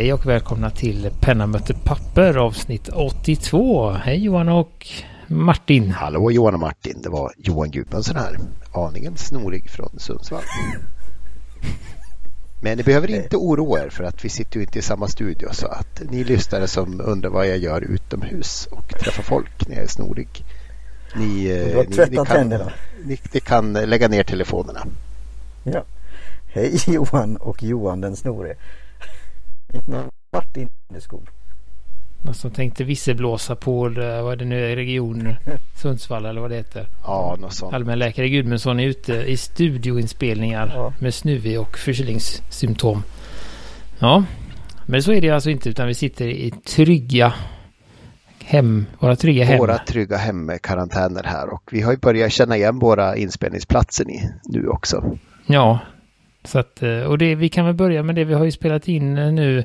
Hej och välkomna till Penna möter papper avsnitt 82. Hej Johan och Martin. Hallå Johan och Martin. Det var Johan Gudmundsson här. Aningen snorig från Sundsvall. Men ni behöver inte oroa er för att vi sitter ju inte i samma studio så att ni lyssnare som undrar vad jag gör utomhus och träffar folk när jag är snorig. Ni, har ni, ni, kan, ni kan lägga ner telefonerna. Ja. Hej Johan och Johan den snore. Martin skor. Någon som tänkte visselblåsa på, eh, vad är det nu är, region Sundsvall eller vad det heter. Ja, något sånt. Allmänläkare Gudmundsson är ute i studioinspelningar Ja. med snuvig och förkylningssymptom. Ja, men så är det alltså inte utan vi sitter i trygga hem, våra trygga hem. Våra trygga hemkarantäner här och vi har ju börjat känna igen våra inspelningsplatser ni, nu också. Ja, så att, eh, och det, vi kan väl börja med det. Vi har ju spelat in eh, nu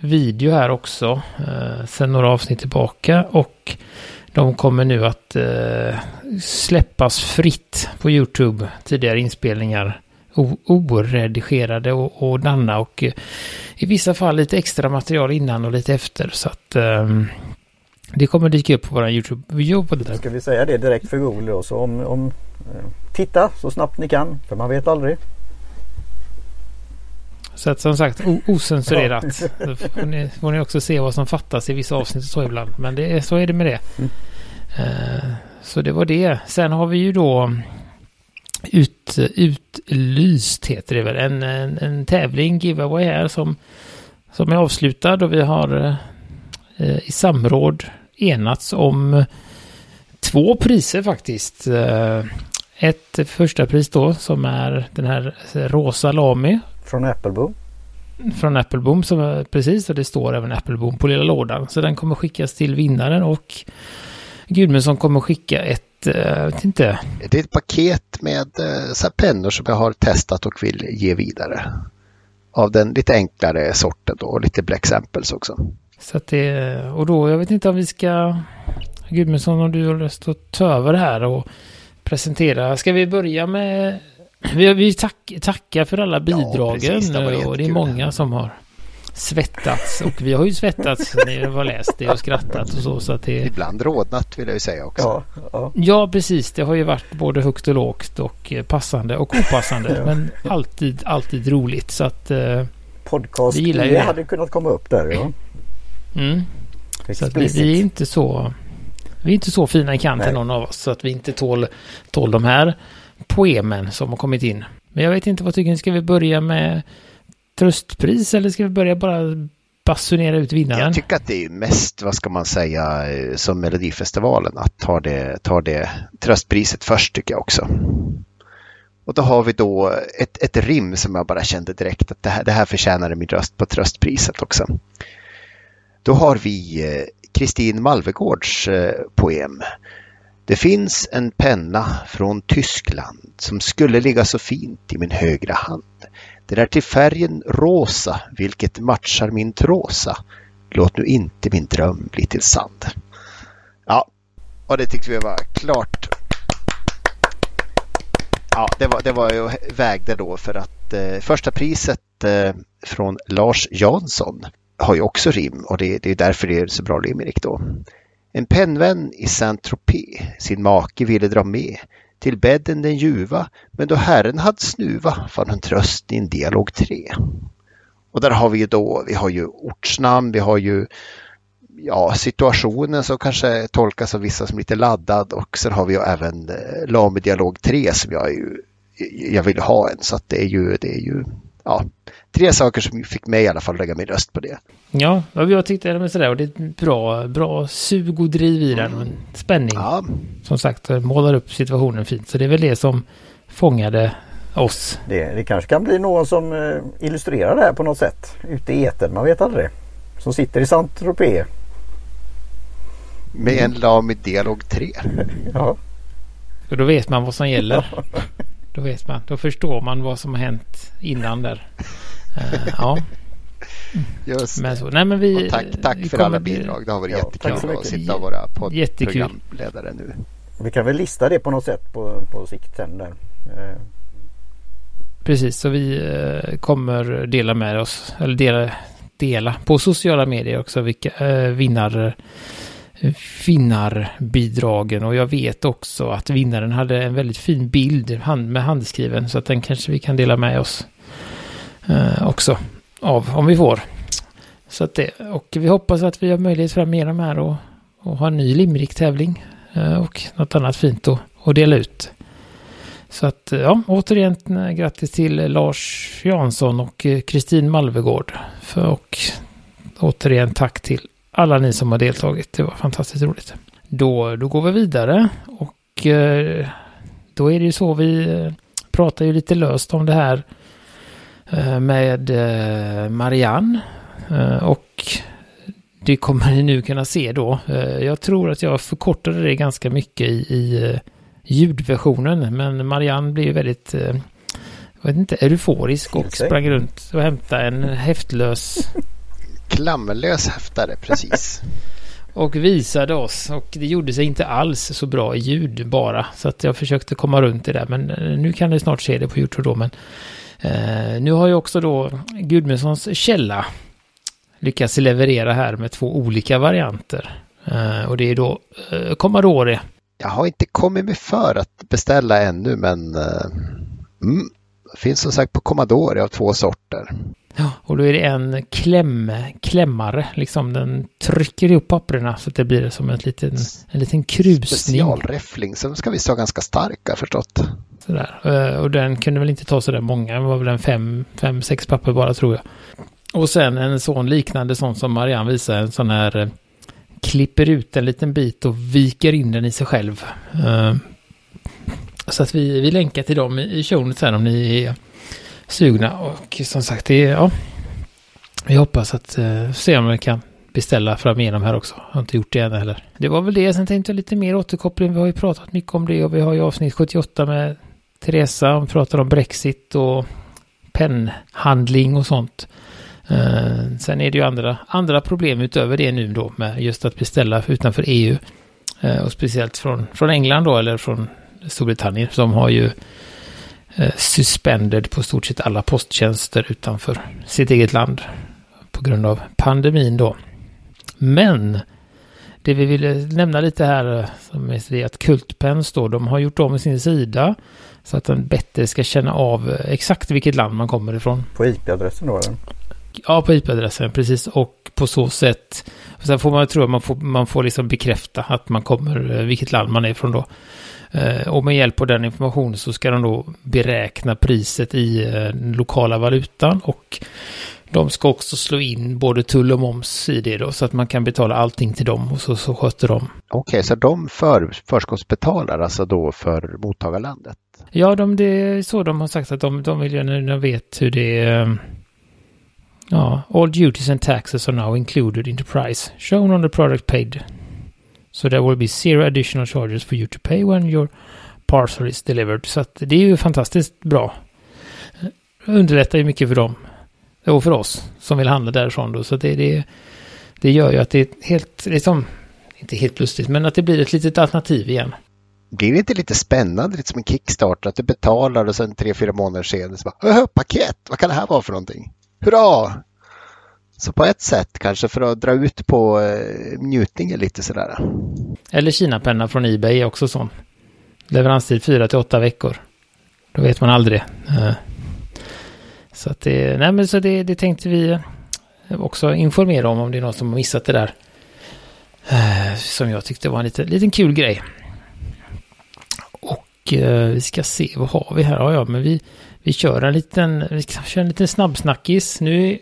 video här också eh, sen några avsnitt tillbaka och de kommer nu att eh, släppas fritt på YouTube. Tidigare inspelningar oredigerade och, och danna och eh, i vissa fall lite extra material innan och lite efter så att eh, det kommer dyka upp på vår YouTube-video. Ska vi säga det direkt för Google då? Så om, om eh, titta så snabbt ni kan för man vet aldrig. Så att som sagt osensurerat. Så får ni, får ni också se vad som fattas i vissa avsnitt och så ibland. Men det, är- så är det med det. Mm. Eh, så det var det. Sen har vi ju då ut, utlyst heter det väl. En, en, en tävling, giveaway här som, som är avslutad och vi har eh, i samråd enats om två priser faktiskt. Eh, ett första pris då som är den här rosa Lamy Från Appleboom. från Appleboom som är precis och det står även Appleboom på lilla lådan. Så den kommer skickas till vinnaren och Gudmundsson kommer skicka ett, eh, jag vet inte, Det är ett paket med eh, så här pennor som jag har testat och vill ge vidare. Av den lite enklare sorten då och lite black samples också. så att det, och då, jag vet inte om vi ska, Gudmundsson om du har lust att ta över här och presentera. Ska vi börja med, vi, vi tack, tackar för alla bidragen precis, det och det är många som har svettats och vi har ju svettats när vi har läst det och skrattat och så så att det Ibland rodnat vill jag ju säga också. Ja, ja. Ja, precis. Det har ju varit både högt och lågt och eh, passande och opassande. Ja. Men alltid, alltid roligt. Så att... eh, Podcast Vi gillar ju det hade kunnat komma upp där. Ja. Mm, så att vi, vi är inte så... Vi är inte så fina i kanten Nej. någon av oss. Så att vi inte tål, tål de här poemen som har kommit in. Men jag vet inte, vad tycker ni? Ska vi börja med tröstpris eller ska vi börja bara basunera ut vinnaren? Jag tycker att det är mest, vad ska man säga, eh, som Melodifestivalen att ta det, ta det tröstpriset först tycker jag också. Och då har vi då ett, ett rim som jag bara kände direkt att det här, det här förtjänar min röst på tröstpriset också. Då har vi eh, Kristin Malvegårds eh, poem. Det finns en penna från Tyskland som skulle ligga så fint i min högra hand. Den är till färgen rosa, vilket matchar min trosa. Låt nu inte min dröm bli till sand. Ja, och det tyckte vi var klart. Ja, det var, det var ju vägde då för att eh, första priset eh, från Lars Jansson har ju också rim och det, det är därför det är så bra limerick då. En pennvän i Saint-Tropez sin make ville dra med till bädden den ljuva men då Herren hade snuva fann han tröst i en dialog 3. Och där har vi ju då, vi har ju ortsnamn, vi har ju ja, situationen som kanske tolkas av vissa som lite laddad och sen har vi ju även eh, Lame dialog 3 som jag ju jag vill ha en så att det är ju, det är ju ja, tre saker som fick mig i alla fall att lägga min röst på det. Ja, jag tyckte det var sådär och det är ett bra, bra sug och driv i den en spänning. Ja, Som sagt, målar upp situationen fint. Så det är väl det som fångade oss. Det, det kanske kan bli någon som eh, illustrerar det här på något sätt. Ute i etern, man vet aldrig. Som sitter i Saint-Tropez. med en Lame dialog 3. Ja. Och då vet man vad som gäller. Då vet man. Då förstår man vad som har hänt innan där. Eh, ja, Just men så. Nej, men vi... och tack, tack vi för alla bidrag. Det har varit Ja, jättekul att mycket. sitta och vara poddprogramledare nu. Vi kan väl lista det på något sätt på, på sikt sen där. Eh, Precis, så vi eh, kommer dela med oss, eller dela dela på sociala medier också vilka äh, vinnar vinnarbidragen och jag vet också att vinnaren hade en väldigt fin bild med handskriven så att den kanske vi kan dela med oss eh, också av om vi får. Så att det, och vi hoppas att vi har möjlighet framöver här och, och ha en ny limerick-tävling eh, och något annat fint att, att dela ut. Så att eh, ja, återigen grattis till Lars Jansson och Kristin Malvegård. För, och återigen tack till alla ni som har deltagit. Det var fantastiskt roligt. Då, då går vi vidare och eh, då är det ju så vi eh, pratar ju lite löst om det här eh, med eh, Marianne och det kommer ni nu kunna se då. Jag tror att jag förkortade det ganska mycket i, i ljudversionen men Marianne blev väldigt jag vet inte, euforisk och sprang runt och hämtade en häftlös Klammerlös häftare, precis. och visade oss och det gjorde sig inte alls så bra i ljud bara. Så att jag försökte komma runt det där men eh, nu kan ni snart se det på YouTube då. Men eh, nu har ju också då Gudmundssons källa lyckats leverera här med två olika varianter. Eh, och det är då eh, Commodore. Jag har inte kommit mig för att beställa ännu men eh, mm, finns som sagt på Commodore av två sorter. Och då är det en kläm, klämmare, liksom den trycker ihop papperna så att det blir som en liten, en liten krusning. Specialräffling, som ska visst vara ganska starka förstått. Sådär. Eh, och den kunde väl inte ta sådär många, det var väl en fem, fem, sex papper bara tror jag. Och sen en sån liknande sån som Marianne visar, en sån här eh, klipper ut en liten bit och viker in den i sig själv. Eh, så att vi, vi länkar till dem i showen sen om ni är sugna. Och som sagt, det är, ja, vi hoppas att eh, se om vi kan beställa fram igenom här också. Jag har inte gjort det än heller. Det var väl det. Sen tänkte jag lite mer återkoppling. Vi har ju pratat mycket om det och vi har ju avsnitt 78 med Teresa. Hon pratar om Brexit och pennhandling och sånt. Uh, sen är det ju andra, andra problem utöver det nu då med just att beställa utanför EU. Uh, eh, och speciellt från, från England då eller från Storbritannien som har ju suspended på stort sett alla posttjänster utanför sitt eget land på grund av pandemin då. Men det vi ville nämna lite här eh, som är att Kultpens då, de har gjort om sin sida så att den bättre ska känna av eh, exakt vilket land man kommer ifrån. På IP-adressen då? Eller? Ja, på IP-adressen, precis. Och på så sätt, sen får man tro att man får, man får liksom bekräfta att man kommer, vilket land man är ifrån då. Eh, och med hjälp av den informationen så ska de då beräkna priset i eh, den lokala valutan och de ska också slå in både tull och moms i det då så att man kan betala allting till dem och så, så sköter de. Okej, okay, så de för, förskottsbetalar alltså då för mottagarlandet? Ja, de, det är så de har sagt att de, de vill ju när de vet hur det är. Eh, ja, all duties and taxes are now included in the price shown on the product paid So there will be zero additional charges for you to pay when your parcel is delivered. Så att det är ju fantastiskt bra. Eh, underlättar ju mycket för dem. Och för oss som vill handla därifrån då. Så det, det, det gör ju att det är helt, liksom, inte helt lustigt, men att det blir ett litet alternativ igen. Blir det inte lite spännande, lite som en Kickstarter, att du betalar och sen tre, fyra månader senare så bara, paket, vad kan det här vara för någonting? Hurra! Så på ett sätt kanske för att dra ut på eh, njutningen lite sådär. Eller Kina-penna från Ebay är också sån. Leveranstid 4 till 8 veckor. Då vet man aldrig. Eh, så att det, nej men så det, det tänkte vi eh, också informera om om det är någon som har missat det där. Eh, som jag tyckte var en liten, liten kul grej. Och vi ska se, vad har vi här? Ja, ja, men vi, vi kör en liten, vi ska köra en liten snabbsnackis. Nu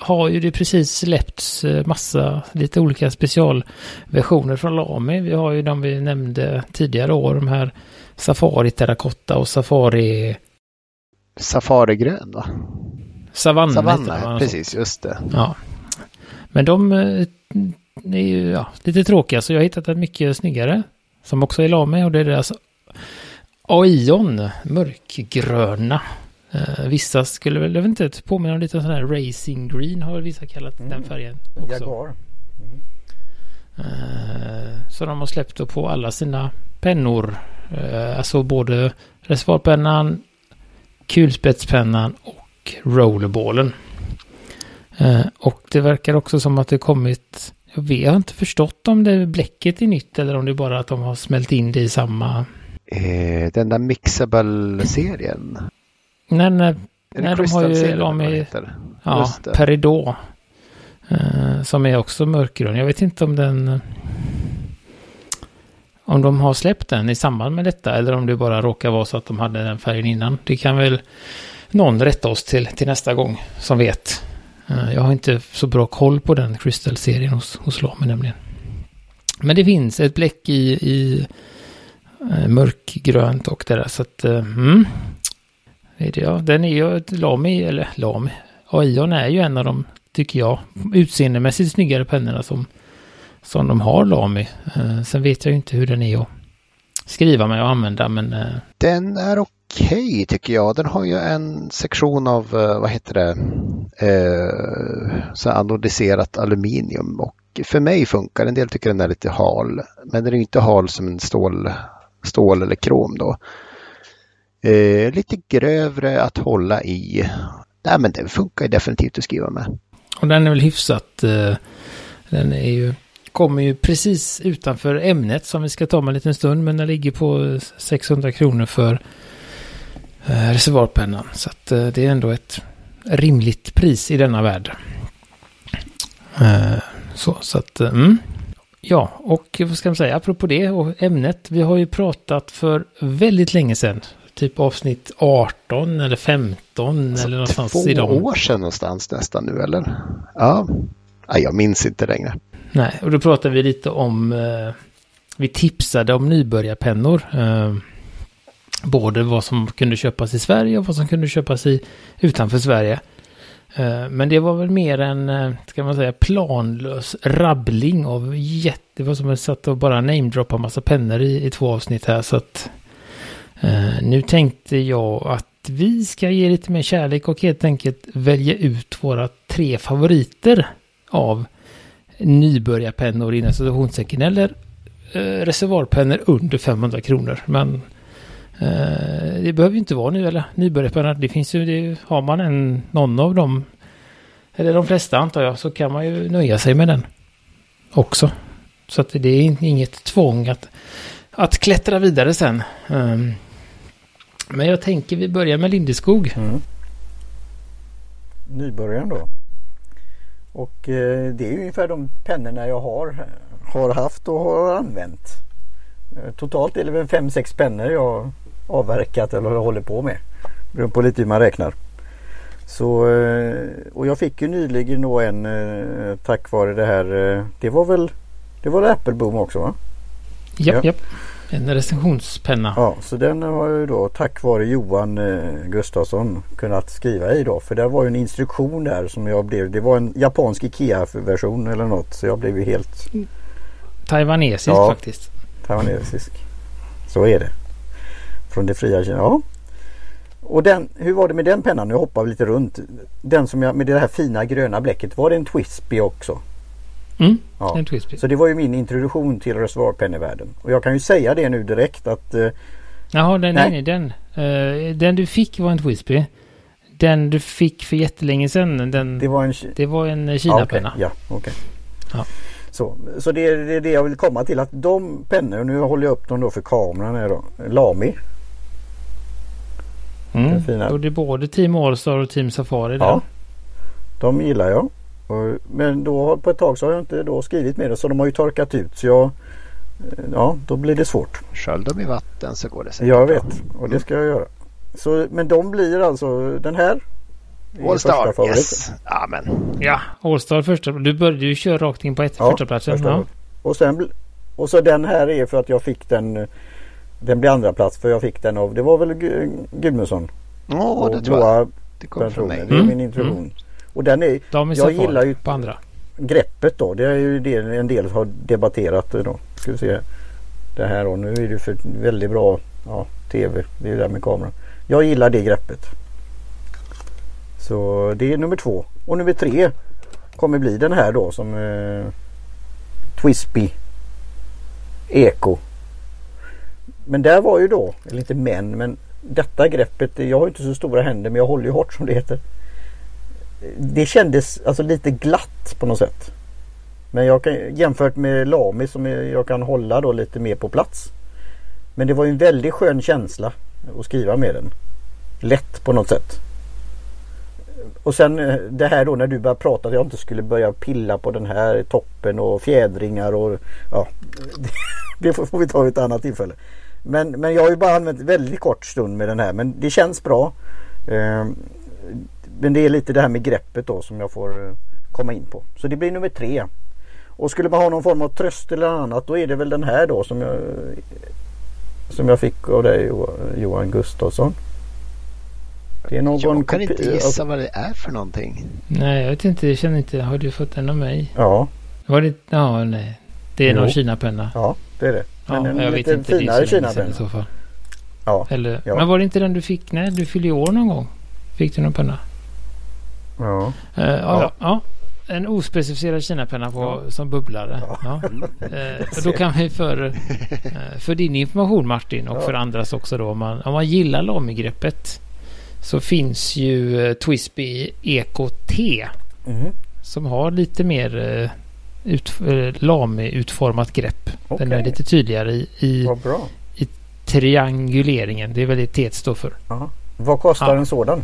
har ju det precis släppts eh, massa, lite olika specialversioner från Lami. Vi har ju de vi nämnde tidigare år, de här Safari Terracotta och Safari... Safari grön va? Savanna. Savanna, precis, just det. Ja. Men de eh, är ju ja, lite tråkiga, så jag har hittat en mycket snyggare. Som också är Lami och det är deras Aion, mörkgröna. Uh, vissa skulle väl, jag vet inte, påminna om lite sån här racing green har vissa kallat mm. den färgen också. Jaguar. Mm. Uh, så de har släppt då på alla sina pennor. Uh, alltså både reservoarpennan, kulspetspennan och rollerballen. Och det verkar också som att det kommit, jag, vet, jag har inte förstått om det bläcket är nytt eller om det är bara att de har smält in det i samma... Den där Mixable-serien. Nej, nej, nej de har ju de heter? ja. Peridot. Eh, som är också mörkgrön. Jag vet inte om den... Om de har släppt den i samband med detta eller om det bara råkar vara så att de hade den färgen innan. Det kan väl någon rätta oss till, till nästa gång som vet. Eh, Jag har inte så bra koll på den Crystal-serien hos, hos Lamy nämligen. Men det finns ett bläck i, i eh, mörkgrönt och det där så att... eh, Mm, Ja, den är ju Lami, eller Lami. Aion är ju en av de, tycker jag, utseendemässigt snyggare pennorna som, som de har Lami. Eh, sen vet jag ju inte hur den är att skriva med och använda men eh, Den är okej tycker jag. Den har ju en sektion av, eh, vad heter det, eh, så anodiserat aluminium och för mig funkar En del tycker den är lite hal, men den är ju inte hal som en stål, stål eller krom då. Eh, lite grövre att hålla i. Nej, men den funkar ju definitivt att skriva med. Och den är väl hyfsat... Eh, den är ju... Kommer ju precis utanför ämnet som vi ska ta om en liten stund. Men den ligger på 600 kronor för eh, reservoarpennan. Så att eh, det är ändå ett rimligt pris i denna värld. Eh, så, så att... Eh, mm. Ja, och vad ska man säga apropå det och ämnet. Vi har ju pratat för väldigt länge sedan. Typ avsnitt 18 eller 15 eller någonstans Två i dem. år sedan någonstans nästan nu eller? Ja, Nej, jag minns inte längre. Nej, och då pratade vi lite om... Eh, vi tipsade om nybörjarpennor. Eh, både vad som kunde köpas i Sverige och vad som kunde köpas i utanför Sverige. Eh, men det var väl mer en, eh, ska man säga, planlös rabbling av jätte... Det var som att jag satt och bara namedroppade massa pennor i, i två avsnitt här så att... Eh, nu tänkte jag att vi ska ge lite mer kärlek och helt enkelt välja ut våra tre favoriter av nybörjarpennor inom situationstecken eller eh, reservoarpennor under 500 kronor. Men eh, det behöver ju inte vara nu eller nybörjarpennor. Det finns ju, det, har man en, någon av dem, eller de flesta antar jag, så kan man ju nöja sig med den också. Så att det är inget tvång att, att klättra vidare sen. Um, men jag tänker vi börjar med Lindeskog. Mm. Nybörjaren då. Och eh, det är ungefär de pennorna jag har, har haft och har använt. Eh, totalt är det väl 5-6 pennor jag avverkat eller håller på med. Beroende på lite hur man räknar. Så, eh, och jag fick ju nyligen då en tack vare det här. Det var väl det var Apple Boom också va? Japp, Ja. japp. En recensionspenna. Ja, så den har jag ju då tack vare Johan eh, Gustafsson kunnat skriva i då. För det var ju en instruktion där som jag blev. Det var en japansk IKEA-version eller något. Så jag blev ju helt Taiwanesisk Ja. faktiskt. taiwanesisk. Så är det. Från det fria Kina. Ja. Och den, hur var det med den pennan? Nu hoppar vi lite runt. Den som jag, med det här fina gröna bläcket. Var det en Twispy också? Mm, Ja. Så det var ju min introduktion till reservoarpennevärlden. Och jag kan ju säga det nu direkt att eh, Jaha, den, Nej. nej. den. Eh, den du fick var en Twispy. Den du fick för jättelänge sedan, den, det var en det var en eh, Ja, Kina-penna. okej. Ja, okej. Ja. Så, så det, är, det är det jag vill komma till att de pennor, nu håller jag upp dem då för kameran här då. Lamy. Mm. Den fina. Och det är både Team Allstar och Team Safari där. Ja. De gillar jag. Men då på ett tag så har jag inte då skrivit med det så de har ju torkat ut. Så jag, eh, ja, då blir det svårt. Skölj dem i vatten så går det säkert Jag bra. vet och det ska jag göra. Så, men de blir alltså den här. är All första Star, favorit. yes. Ja, men Ja, Allstar första. Du började ju köra rakt in på ett, Ja, första platsen. Ja. Och, sen, och så den här är för att jag fick den. Den blir andra plats för jag fick den av, det var väl Gu- Gudmundsson. Åh, och det tror jag. Det kom från mig. Det är Mm, min introduktion. Och den är, De är Jag gillar ju- på andra. greppet då. Det är ju det en del har debatterat då. Ska vi se. Det här då. Nu är det för väldigt bra ja, tv. Det är ju det där med kameran. Jag gillar det greppet. Så det är nummer två. Och nummer tre kommer bli den här då som eh, Twispy Eko. Men där var ju då, eller inte men, men detta greppet. Jag har inte så stora händer men jag håller ju hårt som det heter det kändes alltså lite glatt på något sätt. Men jag kan, jämfört med Lami som jag kan hålla då lite mer på plats. Men det var ju en väldigt skön känsla att skriva med den. Lätt på något sätt. Och sen eh, det här då när du började prata att jag inte skulle börja pilla på den här toppen och fjädringar och ja. Det får vi ta vid ett annat tillfälle. Men, men jag har ju bara använt väldigt kort stund med den här men det känns bra. Ehm, men det är lite det här med greppet då som jag får eh, komma in på. Så det blir nummer tre. Och skulle man ha någon form av tröst eller annat då är det väl den här då som jag som jag fick av dig Johan Gustafsson. Det är någon jag kan inte gissa vad det är för någonting. Nej, jag vet inte. Jag känner inte. Har du fått den av mig? Ja. Var det? Ja, nej. Det är jo. någon Kina-penna. Ja, det är det. Men ja, en jag vet inte. finare det Kina-penna. i så fall. Ja. Eller, ja. Men var det inte den du fick? Nej, du fyllde år någon gång. Fick du någon penna? Ja. Uh, ja. ja. En ospecificerad Kina-penna på, ja. som bubblare. Ja. Eh, då kan vi för, eh, för din information Martin och för andras också då. Om man, om man gillar Lami-greppet så finns ju eh, Twisby Eco T. Mm. Som har lite mer eh, ut, eh, Lami-utformat grepp. Okay. Den är lite tydligare i, i, i, trianguleringen. Det är väl det T står för. Aha. Vad kostar ja. en sådan?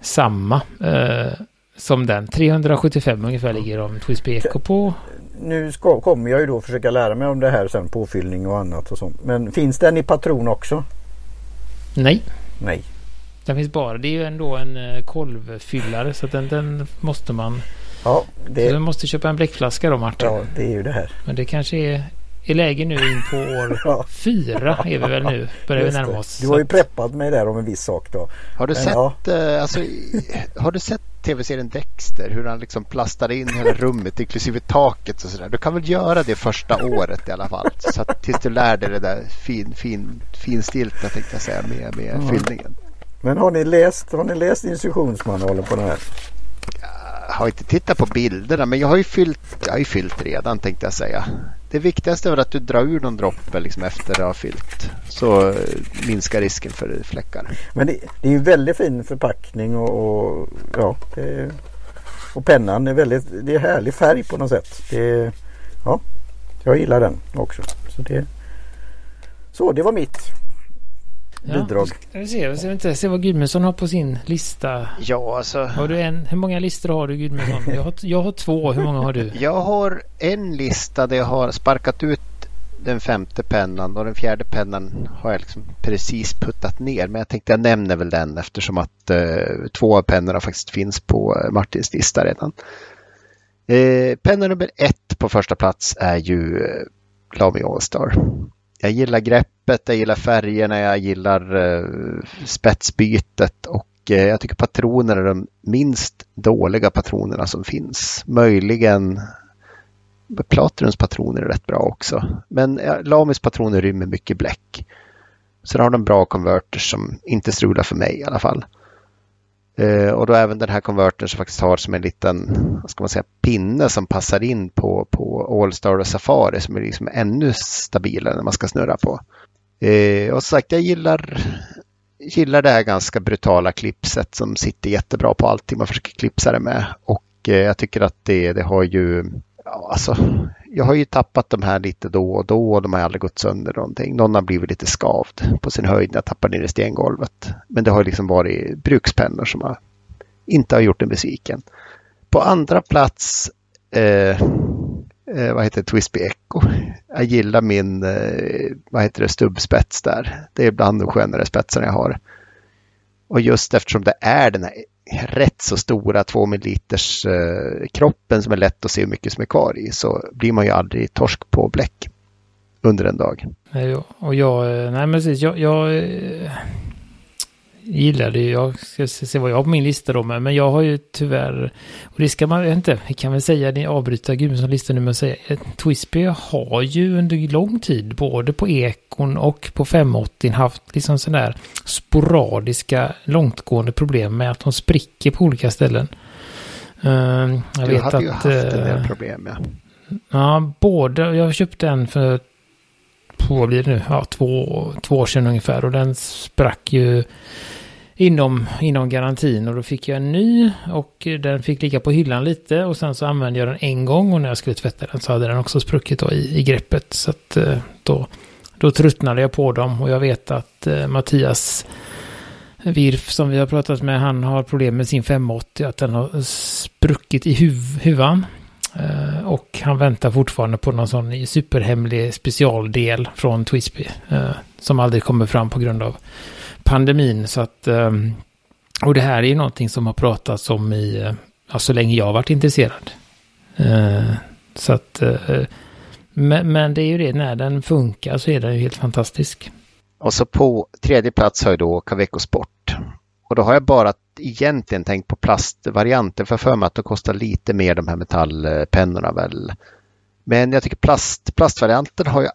Samma eh, som den. 375 ungefär ligger de Twisby Eco på. Nu ska, kommer jag ju då försöka lära mig om det här sen påfyllning och annat och sånt. Men finns den i patron också? Nej. Nej. Den finns bara. Det är ju ändå en eh, kolvfyllare så den, den måste man. Ja, det... Så du måste köpa en bläckflaska då Martin. Ja, det är ju det här. Men det kanske är i läge nu in på år ja. fyra är vi väl nu. Börjar vi närma oss. Du har ju preppat mig där om en viss sak då. Har du Men, sett, ja. eh, alltså, har du sett tv-serien Dexter? Hur han liksom plastar in hela rummet inklusive taket och sådär. Du kan väl göra det första året i alla fall. Så att, tills du lär dig det där fin, fin, finstilta tänkte jag säga med, med mm. fyllningen. Men har ni läst, har ni läst instruktionsmanualen på den här? Jag har inte tittat på bilderna men jag har ju fyllt, jag har ju fyllt redan tänkte jag säga. Det viktigaste är att du drar ur någon droppe liksom efter du har fyllt. Så eh, minskar risken för fläckar. Men det, det är ju väldigt fin förpackning och, och ja, det, och pennan är väldigt, det är härlig färg på något sätt. Det, ja, jag gillar den också. Så det, så det var mitt bidrag. Ja, vi se, vi ska inte se vad Gudmundsson har på sin lista. Ja, alltså. Har du en, hur många listor har du Gudmundsson? Jag har, jag har två. Hur många har du? Jag har en lista där jag har sparkat ut den femte pennan och den fjärde pennan har jag liksom precis puttat ner. Men jag tänkte jag nämner väl den eftersom att eh, två av pennorna faktiskt finns på eh, Martins lista redan. Eh, penna nummer ett på första plats är ju eh, Lamy Allstar jag gillar greppet, jag gillar färgerna, jag gillar eh, spetsbytet och eh, jag tycker patroner är de minst dåliga patronerna som finns. Möjligen Platinums patroner är rätt bra också. Men Lamis patroner rymmer mycket bläck. Sen har de bra konverters som inte strular för mig i alla fall. Eh, och då även den här konvertern som faktiskt har som en liten vad ska man säga, pinne som passar in på, på Allstar och Safari som är liksom ännu stabilare när man ska snurra på. Eh, och som sagt, jag gillar, gillar det här ganska brutala klipset som sitter jättebra på allting man försöker klipsa det med. Och eh, jag tycker att det, det har ju, ja, alltså, jag har ju tappat de här lite då och då och de har aldrig gått sönder någonting. Någon har blivit lite skavd på sin höjd när jag tappar ner i stengolvet. Men det har liksom varit brukspennor som har, inte har gjort en besviken. På andra plats eh, eh, vad heter det, Twisby Echo. Jag gillar min eh, vad heter det, stubbspets där. Det är bland de skönare spetsarna jag har. Och just eftersom det är den här rätt så stora 2 milliliters eh, kroppen som är lätt att se hur mycket som är kvar i så blir man ju aldrig torsk på bläck under en dag. Och jag, eh, nej men precis, jag, jag eh, eh, gillar det. Jag ska se vad jag har på min lista då. Men jag har ju tyvärr, och det ska man inte, vi kan väl säga, det avbryta Gudmundsson listan nu med att säga, Twisby har ju under lång tid, både på Ekon och på 580 haft liksom sådär sporadiska, långtgående problem med att de spricker på olika ställen. Uh, jag du vet hade att, ju haft en del eh, problem, ja. Ja, både, jag köpte en för vad blir det nu? Ja, två, två år sedan ungefär. Och den sprack ju inom, inom garantin och då fick jag en ny och den fick ligga på hyllan lite och sen så använde jag den en gång och när jag skulle tvätta den så hade den också spruckit då i, i greppet. Så att eh, då, då tröttnade jag på dem och jag vet att eh, Mattias Virf som vi har pratat med, han har problem med sin 580, att den har spruckit i huv huvan. Eh, och han väntar fortfarande på någon sån superhemlig specialdel från Twisby. Eh, som aldrig kommer fram på grund av pandemin. Så att, ehm, och det här är ju någonting som har pratats om i, eh, ja, så länge jag har varit intresserad. Eh, så att, eh, men, men det är ju det, när den funkar så är den ju helt fantastisk. Och så på tredje plats har jag då Caveco Sport. Och då har jag bara egentligen tänkt på plastvarianten för för mig att de kostar lite mer de här metallpennorna väl. Men jag tycker plast, plastvarianten har ju,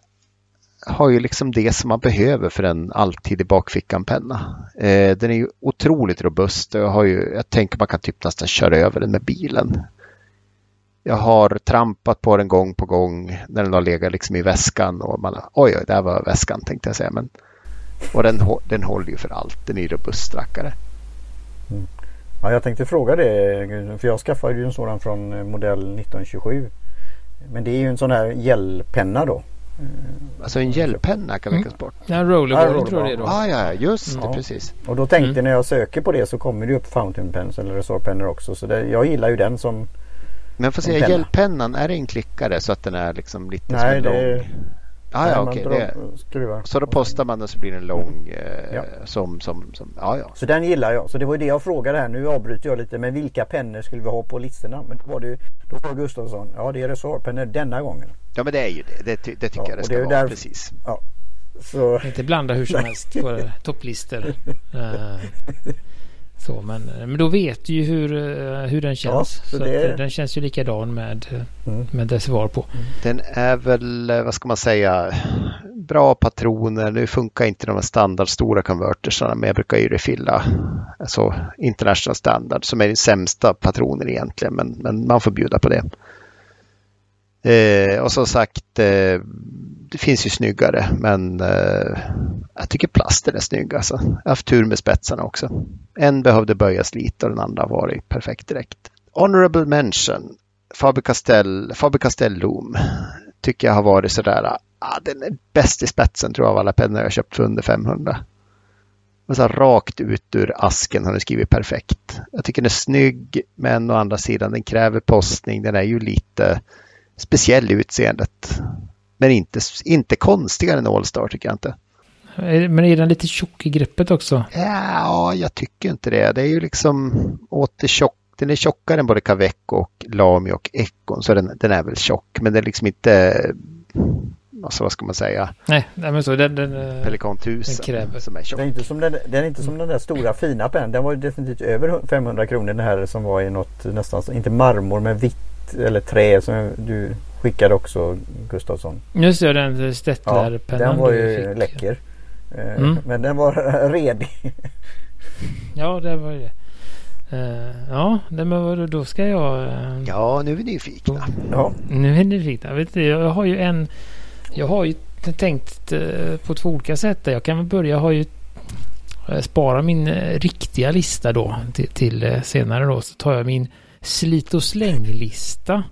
har ju liksom det som man behöver för en alltid i bakfickan-penna. Eh, den är ju otroligt robust och jag, har ju, jag tänker man kan typ nästan köra över den med bilen. Jag har trampat på den gång på gång när den har legat liksom i väskan och man oj, oj, där var väskan tänkte jag säga. Men och den, den håller ju för allt. Den är robust rackare. Mm. Ja, jag tänkte fråga det. För jag skaffade ju en sådan från modell 1927. Men det är ju en sån här gelpenna då. Eh, alltså en gelpenna kan vi mm. bort. Ja, rollerball ja, tror jag det är då. Ah, ja, just det, precis. Och då tänkte mm. när jag söker på det så kommer det upp fountain pens eller resorpennor också. Så det, jag gillar ju den som Men får säga, gelpennan, är det en klickare så att den är liksom lite Nej, som en lång? Ah, ja, okej. Okay. Så då postar man den så blir den lång. Eh, ja. som, som, som, ja, ja. Så den gillar jag. Så det var det jag frågade här. Nu avbryter jag lite. Men vilka pennor skulle vi ha på listorna? Men då var det då var Gustafsson. Ja det är resorpennor denna gången. Ja men det är ju det. Det, det tycker ja, jag det ska det vara. Där, precis. Ja. Så... Inte blanda hur som helst på topplistor. uh, så, men, men då vet du ju hur, eh, hur den känns. Ja, så det... att, den känns ju likadan med, mm. med reservoar på. Mm. Den är väl, vad ska man säga, bra patroner. Nu funkar inte de här standardstora konvertersarna men jag brukar ju refilla alltså international standard som är den sämsta patronen egentligen men, men man får bjuda på det. Eh, och som sagt, eh, det finns ju snyggare men eh, jag tycker plasten är snygg alltså. Jag har haft tur med spetsarna också. En behövde böjas lite och den andra var i perfekt direkt. Honorable mention. Faber Castell, Faber Castell Loom tycker jag har varit sådär, ah, den är bäst i spetsen tror jag av alla pennor jag köpt för under 500. Och så rakt ut ur asken har den skrivit perfekt. Jag tycker den är snygg men å andra sidan den kräver postning. Den är ju lite speciell i utseendet. Men inte, inte konstigare än Allstar tycker jag inte. Men är den lite tjock i greppet också? Ja, jag tycker inte det. Det är ju liksom åter tjock. Den är tjockare än både Caveco och Lami och Econ. Så den, den är väl tjock. Men den är liksom inte alltså vad ska man säga? Nej, nej men så den, den Pelikan 1000 kräver. som är tjock. Den är inte som den, den, är inte som den där stora fina pennan. Den var ju definitivt över 500 kronor den här som var i något nästan, inte marmor men vitt eller trä som du skickade också Gustafsson. Just det, den Stettler-pennan. Ja, den var ju läcker. Eh, mm. Men den var redig. ja, det var det. Uh, ja, men då ska jag... Uh, ja, nu är vi nyfikna. Ja. Nu är vi nyfikna. Vet du, jag har ju en... Jag har ju tänkt uh, på två olika sätt. Jag kan väl börja. Jag har ju spara min riktiga lista då till, till senare då. Så tar jag min slit och släng-lista.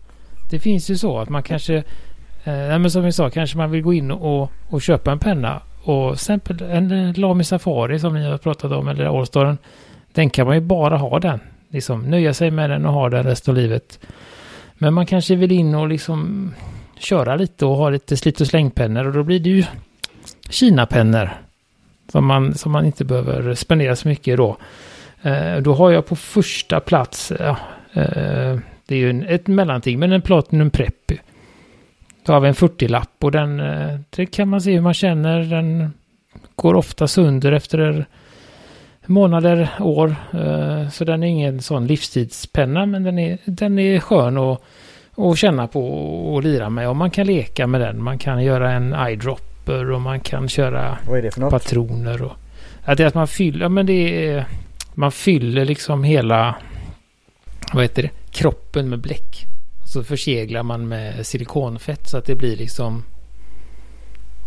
Det finns ju så att man kanske... Eh, men som vi sa, kanske man vill gå in och, och köpa en penna och exempel en Lamy Safari som ni har pratat om eller Allstaren. Den kan man ju bara ha den. Liksom nöja sig med den och ha den resten av livet. Men man kanske vill in och liksom köra lite och ha lite slit och slängpennor och då blir det ju Kina-pennor. Som man, som man inte behöver spendera så mycket då. Eh, då har jag på första plats, ja, det är ju en, ett mellanting, men en Platinum Prep. Då har vi en 40-lapp och den, eh, det kan man se hur man känner. Den går ofta sönder efter månader, år. Eh, så den är ingen sån livstidspenna men den är, den är skön att, att känna på och lira med. Och man kan leka med den. Man kan göra en eyedropper och man kan köra patroner. Och, att det är att man fyller, ja, men det är, man fyller liksom hela, vad heter det, kroppen med bläck så förseglar man med silikonfett så att det blir liksom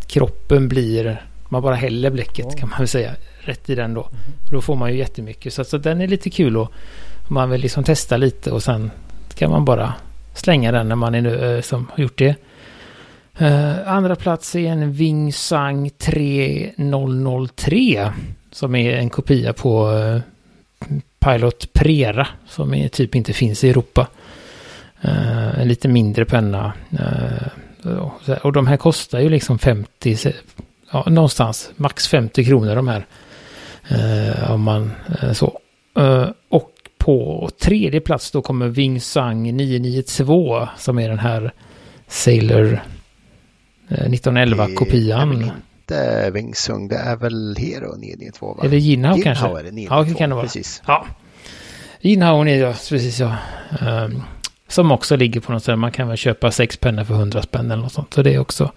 kroppen blir Man bara häller bläcket Ja. kan man väl säga. Rätt i den då. Då får man ju jättemycket. Så, så den är lite kul och man vill liksom testa lite och sen kan man bara slänga den när man är nu eh, som har gjort det. Eh, andra plats är en Wing Sang 3003 som är en kopia på eh, Pilot Prera som är, typ inte finns i Europa. Eh, en lite mindre penna. Eh, och de här kostar ju liksom 50, se- ja, någonstans max 50 kronor de här. Eh, om man så. Och på tredje plats då kommer Wing Sang 992 som är den här Sailor eh, 1911-kopian. Inte Wingsung, det är väl Hero 992 va? Det Jinhao kanske? Jinhao är det Ja, 992, det kan det vara. Precis. Ja. Jinhaon är ja, precis ja. Ehm, som också ligger på något sätt. Man kan väl köpa sex pennor för 100 spänn eller något sånt. Så det är också.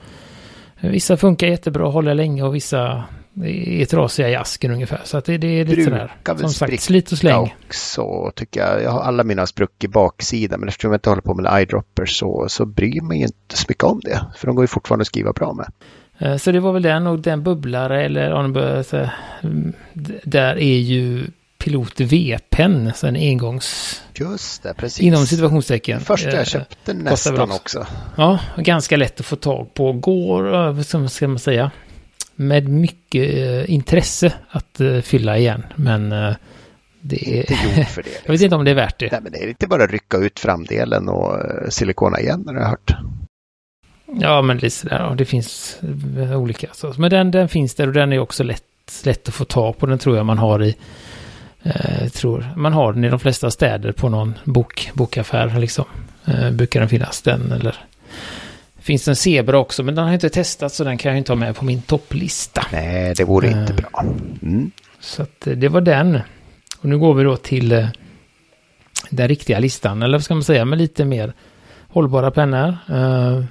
Vissa funkar jättebra och håller länge och vissa är trasiga i asken ungefär. Så att det, det är lite sådär. Brukar väl Som sagt, slit och släng. också tycker jag. Jag har alla mina spruck i baksidan men eftersom jag inte håller på med eyedroppers så, så bryr mig inte så mycket om det. För de går ju fortfarande att skriva bra med. Eh, Så det var väl den och den bubblare eller om mm, där är ju Pilot V-pen. Så en engångs... Just det, precis. Inom situationstecken. Första Eh, jag köpte väl nästan också. också. Ja, ganska lätt att få tag på. Går, eh, som ska man säga, med mycket eh, intresse att eh, fylla igen. Men eh, det är... Inte gjord för det. Jag vet Liksom. inte om det är värt det. Nej, men det är inte bara att rycka ut framdelen och eh, silikona igen har jag hört. Ja, men lite sådär. Det finns eh, olika. Så. Men den, den finns där och den är också lätt, lätt att få tag på. Den tror jag man har i... Eh, tror, man har den i de flesta städer på någon bok, bokaffär liksom. Eh, brukar den finnas den eller... Finns en Zebra också, men den har jag inte testat så den kan jag inte ha med på min topplista. Nej, det vore inte Eh. bra. Mm. Så att eh, det var den. Och nu går vi då till eh, den riktiga listan, eller vad ska man säga, med lite mer hållbara pennor. Eh,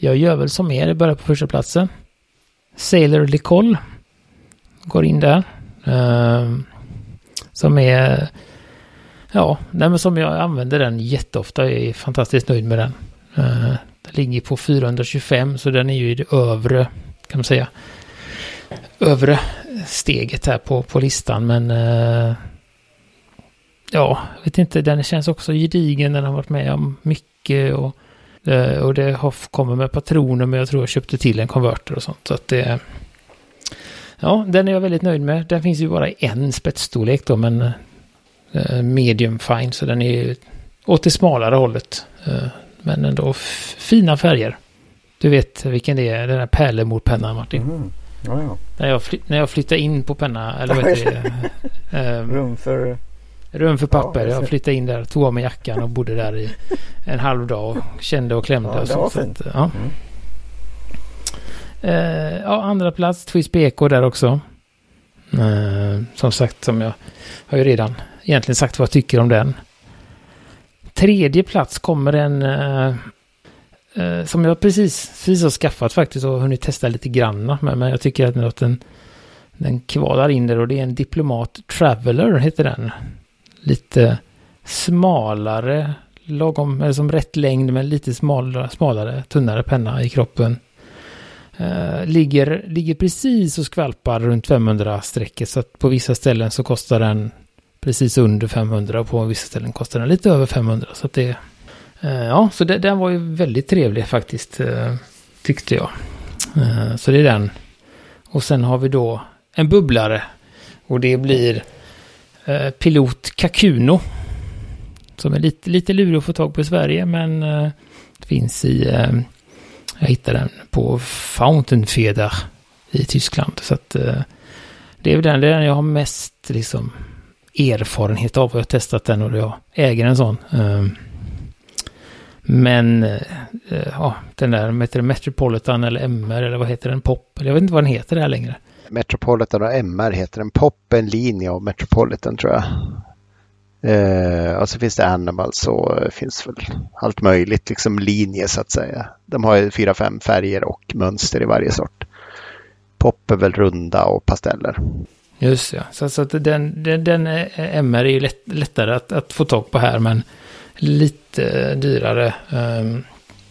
jag gör väl som er, börjar på första platsen. Sailor Licol går in där. Uh, som är, ja, nej men som jag använder den jätteofta, jag är fantastiskt nöjd med den. Uh, den ligger på 425, så den är ju i det övre, kan man säga, övre steget här på, på listan. Men Uh, ja, jag vet inte, den känns också gedigen. Den har varit med om mycket och, och det har kommer med patroner. Men jag tror jag köpte till en konverter och sånt. Så att det, ja, den är jag väldigt nöjd med. Den finns ju bara i en spetsstorlek då, men eh, medium fine. Så den är ju åt det smalare hållet. Eh, men ändå fina färger. Du vet vilken det är, den där pärlemorpennan Martin. Mhm. Ja, ja. När jag, när jag flyttade in på penna, eller vad heter det? Ehm, Rum för... rum för papper. Ja, jag flyttade in där, tog av mig jackan och bodde där i en halv dag och kände och klämde. Ja, och det så, var så fint. att, ja. Mm. Eh, ja, andra plats, Twist BK där också. Eh, som sagt, som jag har ju redan egentligen sagt vad jag tycker om den. Tredje plats kommer en eh, som jag precis, precis har skaffat faktiskt och hunnit testa lite granna. Men, men jag tycker att den, den, den kvalar in där och det är en Diplomat Traveler heter den. Lite smalare, lagom, eller som rätt längd men lite smalare, smalare tunnare penna i kroppen. Eh, ligger, ligger precis och skvalpar runt 500-strecket så att på vissa ställen så kostar den precis under 500 och på vissa ställen kostar den lite över 500. Så att det, eh, ja, så det, den var ju väldigt trevlig faktiskt, eh, tyckte jag. Eh, så det är den. Och sen har vi då en bubblare och det blir eh, Pilot Kakuno. Som är lite, lite lurig att få tag på i Sverige men eh, finns i eh, jag hittade den på Fountainfeder i Tyskland. Så att eh, det är väl den, det är den jag har mest liksom erfarenhet av. Jag har testat den och jag äger en sån. Eh, Men eh, eh ja, den där heter det, Metropolitan eller MR eller vad heter den? Pop? Eller Jag vet inte vad den heter där längre. Metropolitan och MR heter den. Pop en linje av Metropolitan tror jag. Eh, och så finns det Animal så eh, finns väl allt möjligt liksom linje så att säga. De har ju fyra, fem färger och mönster i varje sort. Pop är väl runda och pasteller. Just ja, så, så att den, den, den eh, MR är ju lätt, lättare att, att få tag på här men lite eh, dyrare. Um,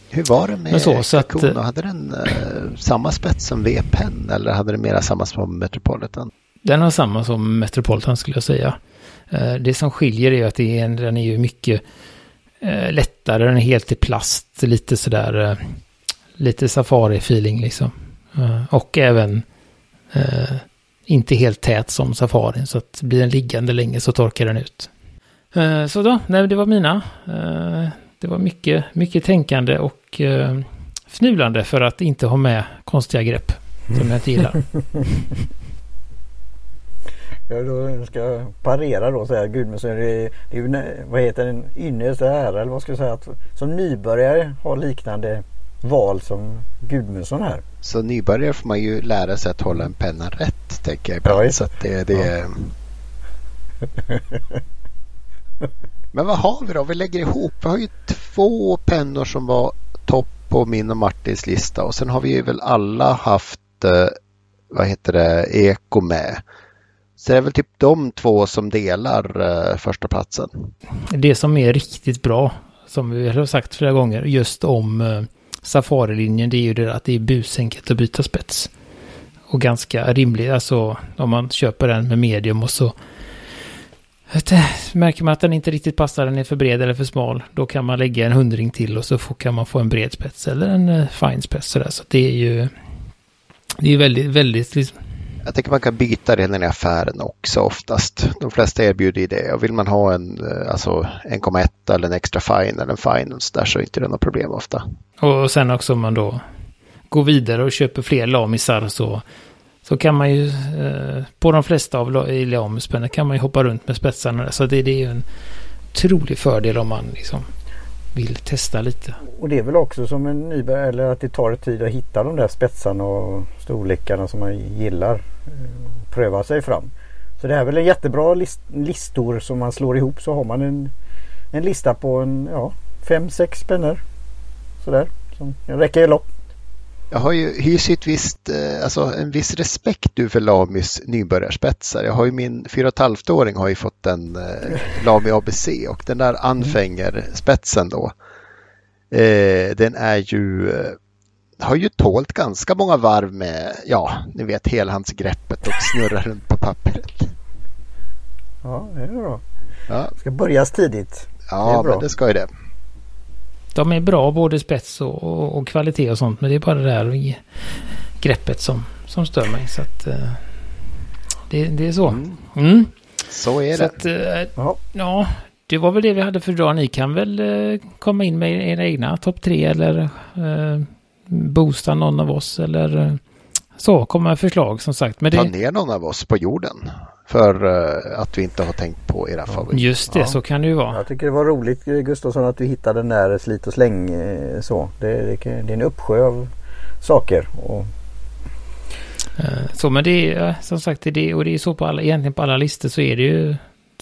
hur var det med så, så att, Kakuno? Hade den uh, samma spets som V-Pen eller hade den mera samma som Metropolitan? Den har samma som Metropolitan skulle jag säga. Uh, det som skiljer är att det är en, den är ju mycket uh, lättare, den är helt i plast, lite sådär, lite safari-feeling liksom. och även inte helt tät som safarin, så att blir den liggande länge så torkar den ut. så då, nej, det var mina. Det var mycket, mycket tänkande och eh, fnulande för att inte ha med konstiga grepp som jag inte gillar. Ja, då ska jag parera då säga Gudmundsson. Det är, det är ju, vad heter den, ynnest ära eller vad ska jag säga. Att som nybörjare ha liknande val som Gudmundsson här. Så nybörjare får man ju lära sig att hålla en penna rätt tänker jag ibland. Ja, så att det, det ja. Men vad har vi då? Vi lägger ihop. Vi har ju två pennor som var topp på min och Martins lista och sen har vi väl alla haft eh, vad heter det, eko med. Så det är väl typ de två som delar eh, första platsen. Det som är riktigt bra, som vi har sagt flera gånger, just om eh, Safari-linjen, det är ju det att det är busenkelt att byta spets. Och ganska rimligt, alltså om man köper den med medium och så Märker man att den inte riktigt passar, den är för bred eller för smal, då kan man lägga en hundring till och så får, kan man få en bred spets eller en uh, fine spets sådär. Så det är ju, det är väldigt, väldigt liksom... Jag tänker man kan byta redan i affären också oftast. De flesta erbjuder det. Och vill man ha en eh, alltså 1,1 eller en extra fine eller en fine så där så är inte det något problem ofta. Och sen också om man då går vidare och köper fler lamisar så så kan man ju, eh, på de flesta av Iliamusspänner kan man ju hoppa runt med spetsarna. Så det, det är ju en otrolig fördel om man liksom vill testa lite. Och det är väl också som en nybörjare, eller att det tar tid att hitta de där spetsarna och storlekarna som man gillar. Eh, pröva sig fram. Så det här är väl en jättebra list, listor som man slår ihop så har man en, en lista på en, ja, fem, sex pennor. Sådär, som räcker i lopp. Jag har ju hyst ett visst, eh, alltså en viss respekt nu för Lamis nybörjarspetsar. Jag har ju min 4,5-åring har ju fått en eh, Lami ABC och den där Anfänger-spetsen då. Eh, den är ju, har ju tålt ganska många varv med, ja, ni vet helhandsgreppet och snurra runt på pappret. Ja, det är bra. Ja. Ska börjas tidigt. Ja, det men det ska ju det. De är bra både spets och, och, och, kvalitet och sånt. Men det är bara det där greppet som, som stör mig. Så att, uh, det, det, är så. Mm. Mm. Så är så det. Att, uh, ja, det var väl det vi hade för idag. Ni kan väl uh, komma in med era egna topp tre eller boosta någon av oss eller så. Komma med förslag som sagt. Men det... Ta ner någon av oss på jorden. För uh, att vi inte har tänkt på era favoriter. Just det, ja. så kan det ju vara. Jag tycker det var roligt Gustafsson att du hittade den där slit och släng eh, så. Det, det, det är en uppsjö av saker. Och... Uh, så men det är som sagt det och det är så på alla, egentligen på alla listor så är det ju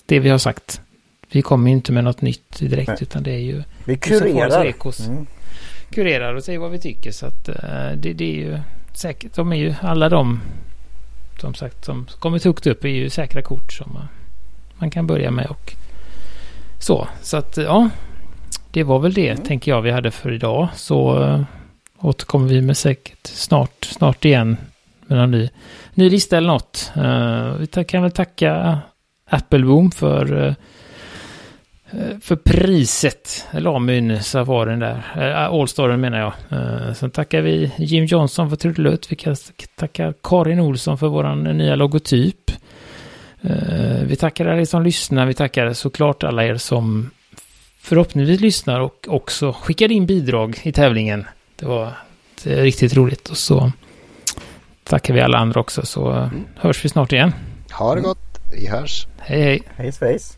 det vi har sagt. Vi kommer inte med något nytt direkt Nej. utan det är ju... Vi kurerar. Ekos, mm. Kurerar och säger vad vi tycker så att det, det är ju säkert. De är ju alla de som sagt som kommit högt upp är ju säkra kort som man, kan börja med och så. Så att ja, det var väl det mm. tänker jag vi hade för idag. Så uh, återkommer vi med säkert snart, snart igen med någon ny, ny lista eller något. Uh, vi kan väl tacka Appleboom för Eh, för priset, Lamun Safarin där, äh, Allstaren menar jag. Sen tackar vi Jim Johnson för trudelutt. Vi tackar Karin Olsson för våran nya logotyp. Vi tackar alla er som lyssnar. Vi tackar såklart alla er som förhoppningsvis lyssnar och också skickar in bidrag i tävlingen. Det var riktigt roligt. Och så tackar vi alla andra också så mm. hörs vi snart igen. Ha det gott. Vi hörs. Hej hej. Hej svejs.